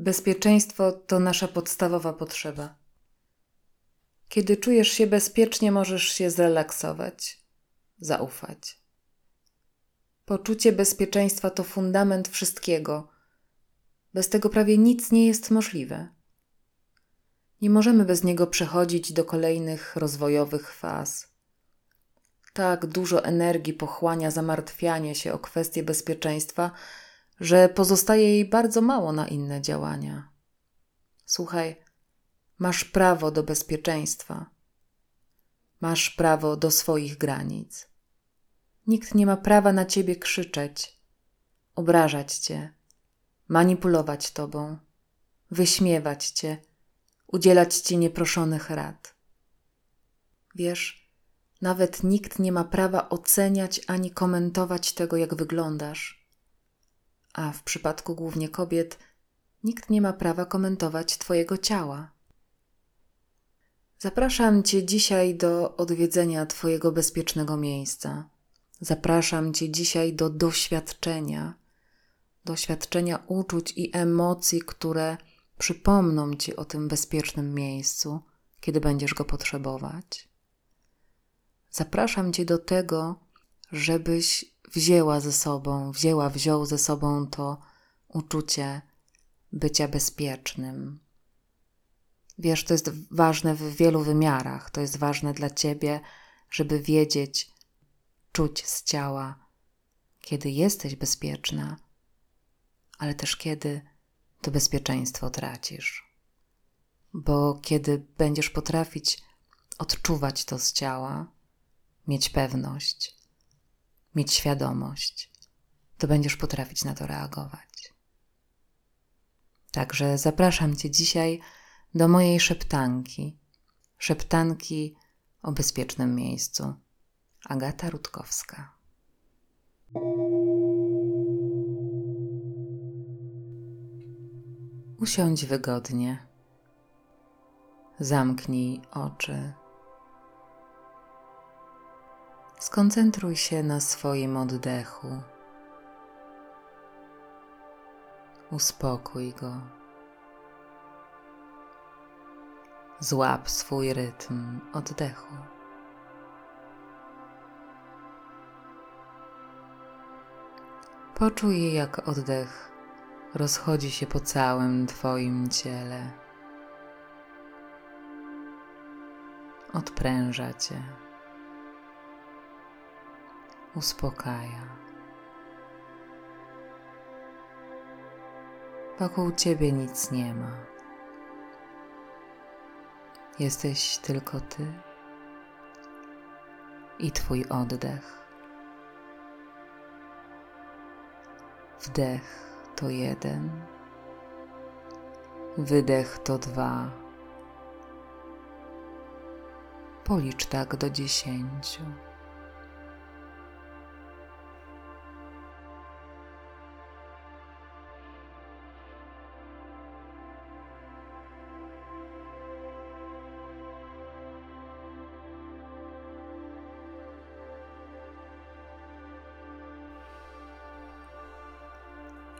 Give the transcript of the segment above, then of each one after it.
Bezpieczeństwo to nasza podstawowa potrzeba. Kiedy czujesz się bezpiecznie, możesz się zrelaksować, zaufać. Poczucie bezpieczeństwa to fundament wszystkiego. Bez tego prawie nic nie jest możliwe. Nie możemy bez niego przechodzić do kolejnych rozwojowych faz. Tak dużo energii pochłania zamartwianie się o kwestie bezpieczeństwa, że pozostaje jej bardzo mało na inne działania. Słuchaj, masz prawo do bezpieczeństwa. Masz prawo do swoich granic. Nikt nie ma prawa na ciebie krzyczeć, obrażać cię, manipulować tobą, wyśmiewać cię, udzielać ci nieproszonych rad. Wiesz, nawet nikt nie ma prawa oceniać ani komentować tego, jak wyglądasz a w przypadku głównie kobiet, nikt nie ma prawa komentować Twojego ciała. Zapraszam Cię dzisiaj do odwiedzenia Twojego bezpiecznego miejsca. Zapraszam Cię dzisiaj do doświadczenia, doświadczenia uczuć i emocji, które przypomną Ci o tym bezpiecznym miejscu, kiedy będziesz go potrzebować. Zapraszam Cię do tego, żebyś wzięła ze sobą, wzięła, wziął ze sobą to uczucie bycia bezpiecznym. Wiesz, to jest ważne w wielu wymiarach. To jest ważne dla ciebie, żeby wiedzieć, czuć z ciała, kiedy jesteś bezpieczna, ale też kiedy to bezpieczeństwo tracisz. Bo kiedy będziesz potrafić odczuwać to z ciała, mieć pewność, mieć świadomość, to będziesz potrafić na to reagować. Także zapraszam Cię dzisiaj do mojej szeptanki, szeptanki o bezpiecznym miejscu. Agata Rutkowska. Usiądź wygodnie. Zamknij oczy. Skoncentruj się na swoim oddechu. Uspokój go. Złap swój rytm oddechu. Poczuj, jak oddech rozchodzi się po całym Twoim ciele. Odpręża Cię uspokaja. Wokół ciebie nic nie ma. Jesteś tylko ty i twój oddech. Wdech to jeden, wydech to dwa. Policz tak do dziesięciu.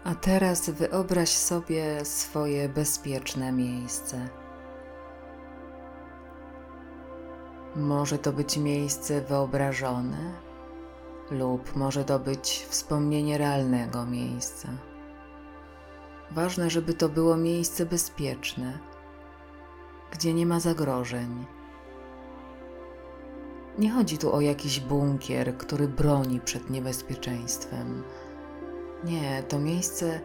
A teraz wyobraź sobie swoje bezpieczne miejsce. Może to być miejsce wyobrażone, lub może to być wspomnienie realnego miejsca. Ważne, żeby to było miejsce bezpieczne, gdzie nie ma zagrożeń. Nie chodzi tu o jakiś bunkier, który broni przed niebezpieczeństwem nie, to miejsce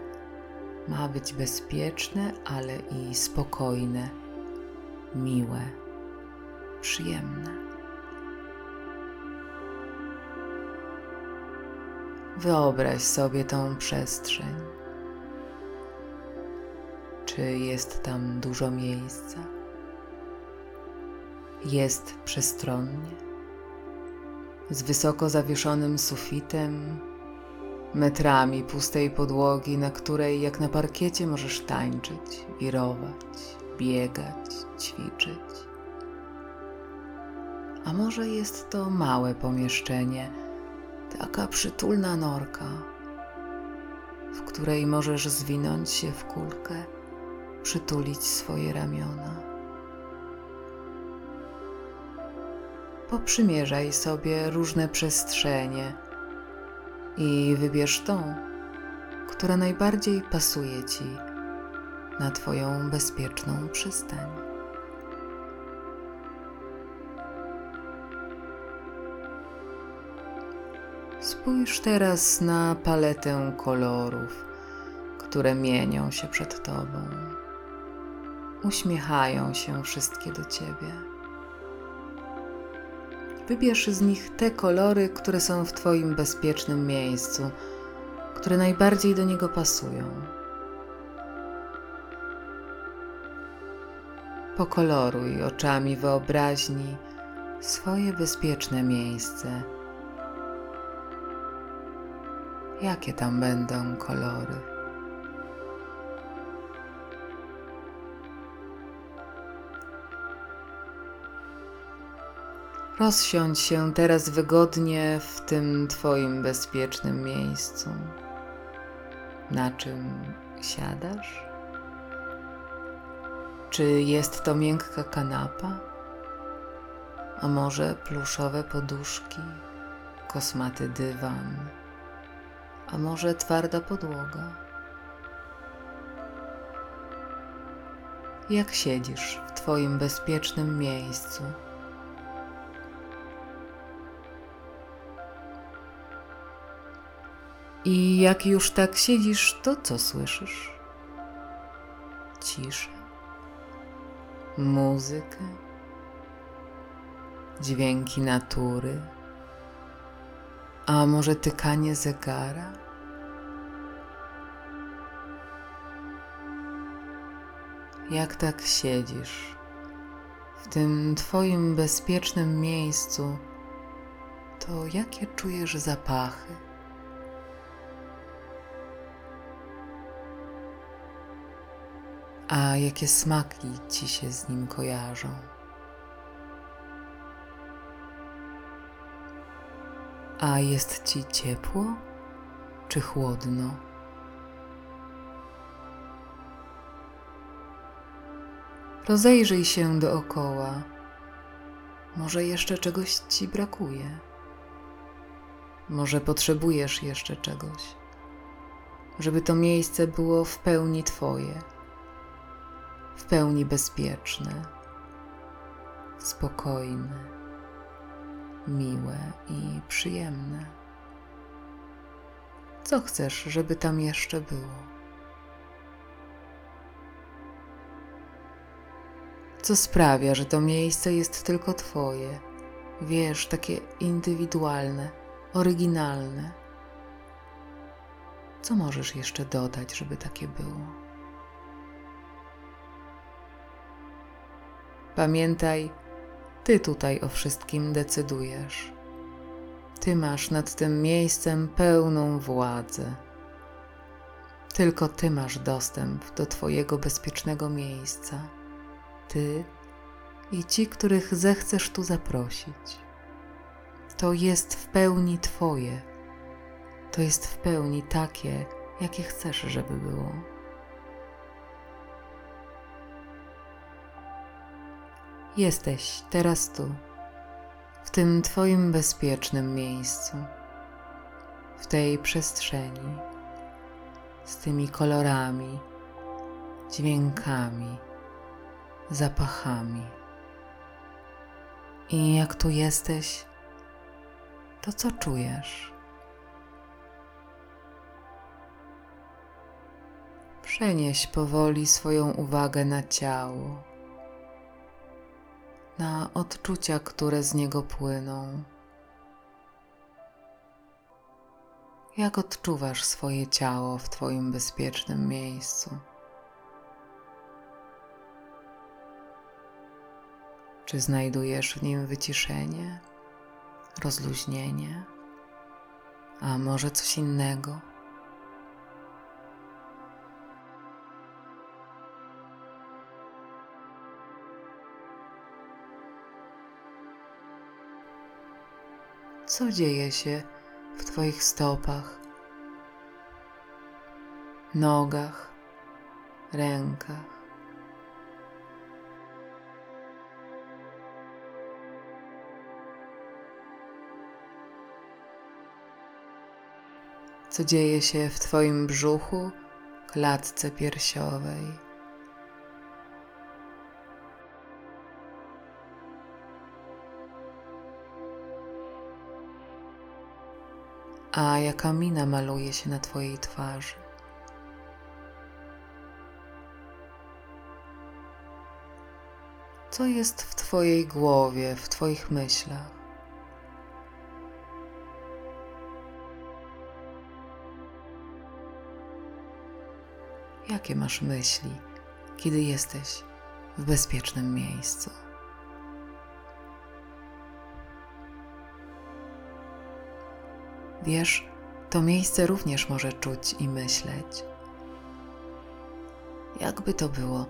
ma być bezpieczne, ale i spokojne, miłe, przyjemne. Wyobraź sobie tą przestrzeń. Czy jest tam dużo miejsca? Jest przestronnie, z wysoko zawieszonym sufitem metrami pustej podłogi, na której jak na parkiecie możesz tańczyć, wirować, biegać, ćwiczyć. A może jest to małe pomieszczenie, taka przytulna norka, w której możesz zwinąć się w kulkę przytulić swoje ramiona. Poprzymierzaj sobie różne przestrzenie i wybierz tą, która najbardziej pasuje Ci na Twoją bezpieczną przystań. Spójrz teraz na paletę kolorów, które mienią się przed Tobą. Uśmiechają się wszystkie do Ciebie. Wybierz z nich te kolory, które są w Twoim bezpiecznym miejscu, które najbardziej do niego pasują. Pokoloruj oczami wyobraźni swoje bezpieczne miejsce. Jakie tam będą kolory? Rozsiądź się teraz wygodnie w tym Twoim bezpiecznym miejscu. Na czym siadasz? Czy jest to miękka kanapa? A może pluszowe poduszki, kosmaty dywan? A może twarda podłoga? Jak siedzisz w Twoim bezpiecznym miejscu? I jak już tak siedzisz, to co słyszysz? Ciszę, muzykę, dźwięki natury, a może tykanie zegara? Jak tak siedzisz w tym Twoim bezpiecznym miejscu, to jakie czujesz zapachy? A jakie smaki ci się z nim kojarzą? A jest ci ciepło czy chłodno? Rozejrzyj się dookoła. Może jeszcze czegoś ci brakuje. Może potrzebujesz jeszcze czegoś, żeby to miejsce było w pełni Twoje w pełni bezpieczne, spokojne, miłe i przyjemne. Co chcesz, żeby tam jeszcze było? Co sprawia, że to miejsce jest tylko Twoje, wiesz, takie indywidualne, oryginalne? Co możesz jeszcze dodać, żeby takie było? Pamiętaj, Ty tutaj o wszystkim decydujesz. Ty masz nad tym miejscem pełną władzę. Tylko Ty masz dostęp do Twojego bezpiecznego miejsca. Ty i ci, których zechcesz tu zaprosić. To jest w pełni Twoje. To jest w pełni takie, jakie chcesz, żeby było. Jesteś teraz tu, w tym Twoim bezpiecznym miejscu, w tej przestrzeni, z tymi kolorami, dźwiękami, zapachami. I jak tu jesteś, to co czujesz? Przenieś powoli swoją uwagę na ciało na odczucia, które z niego płyną. Jak odczuwasz swoje ciało w Twoim bezpiecznym miejscu? Czy znajdujesz w nim wyciszenie, rozluźnienie, a może coś innego? co dzieje się w Twoich stopach, nogach, rękach. Co dzieje się w Twoim brzuchu, klatce piersiowej. A jaka mina maluje się na Twojej twarzy? Co jest w Twojej głowie, w Twoich myślach? Jakie masz myśli, kiedy jesteś w bezpiecznym miejscu? Wiesz, to miejsce również może czuć i myśleć. Jakby to było,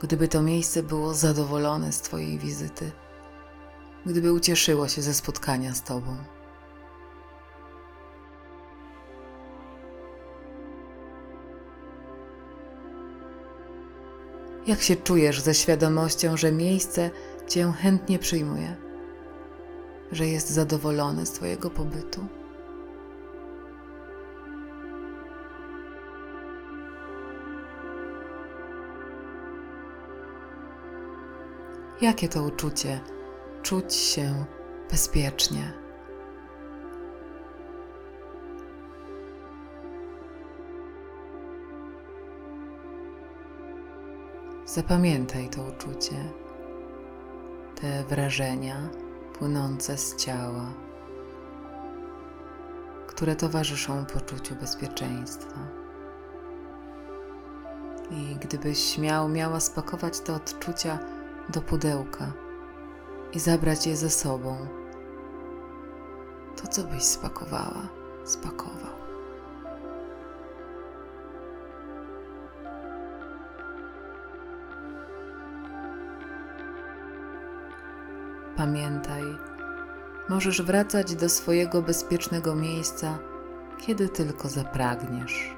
gdyby to miejsce było zadowolone z Twojej wizyty, gdyby ucieszyło się ze spotkania z Tobą. Jak się czujesz ze świadomością, że miejsce Cię chętnie przyjmuje, że jest zadowolone z Twojego pobytu? Jakie to uczucie czuć się bezpiecznie? Zapamiętaj to uczucie, te wrażenia płynące z ciała, które towarzyszą poczuciu bezpieczeństwa. I gdybyś miał, miała spakować te odczucia do pudełka i zabrać je ze sobą, to co byś spakowała, spakował? Pamiętaj, możesz wracać do swojego bezpiecznego miejsca, kiedy tylko zapragniesz,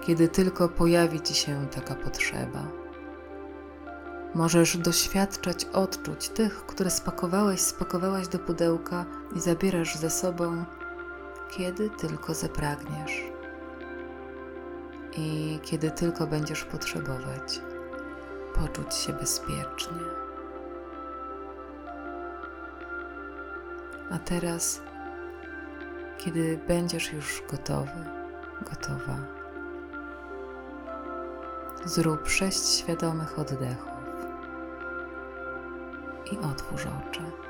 kiedy tylko pojawi ci się taka potrzeba. Możesz doświadczać odczuć tych, które spakowałeś, spakowałaś do pudełka i zabierasz ze sobą, kiedy tylko zapragniesz i kiedy tylko będziesz potrzebować poczuć się bezpiecznie. A teraz, kiedy będziesz już gotowy, gotowa, zrób sześć świadomych oddechów i otwórz oczy.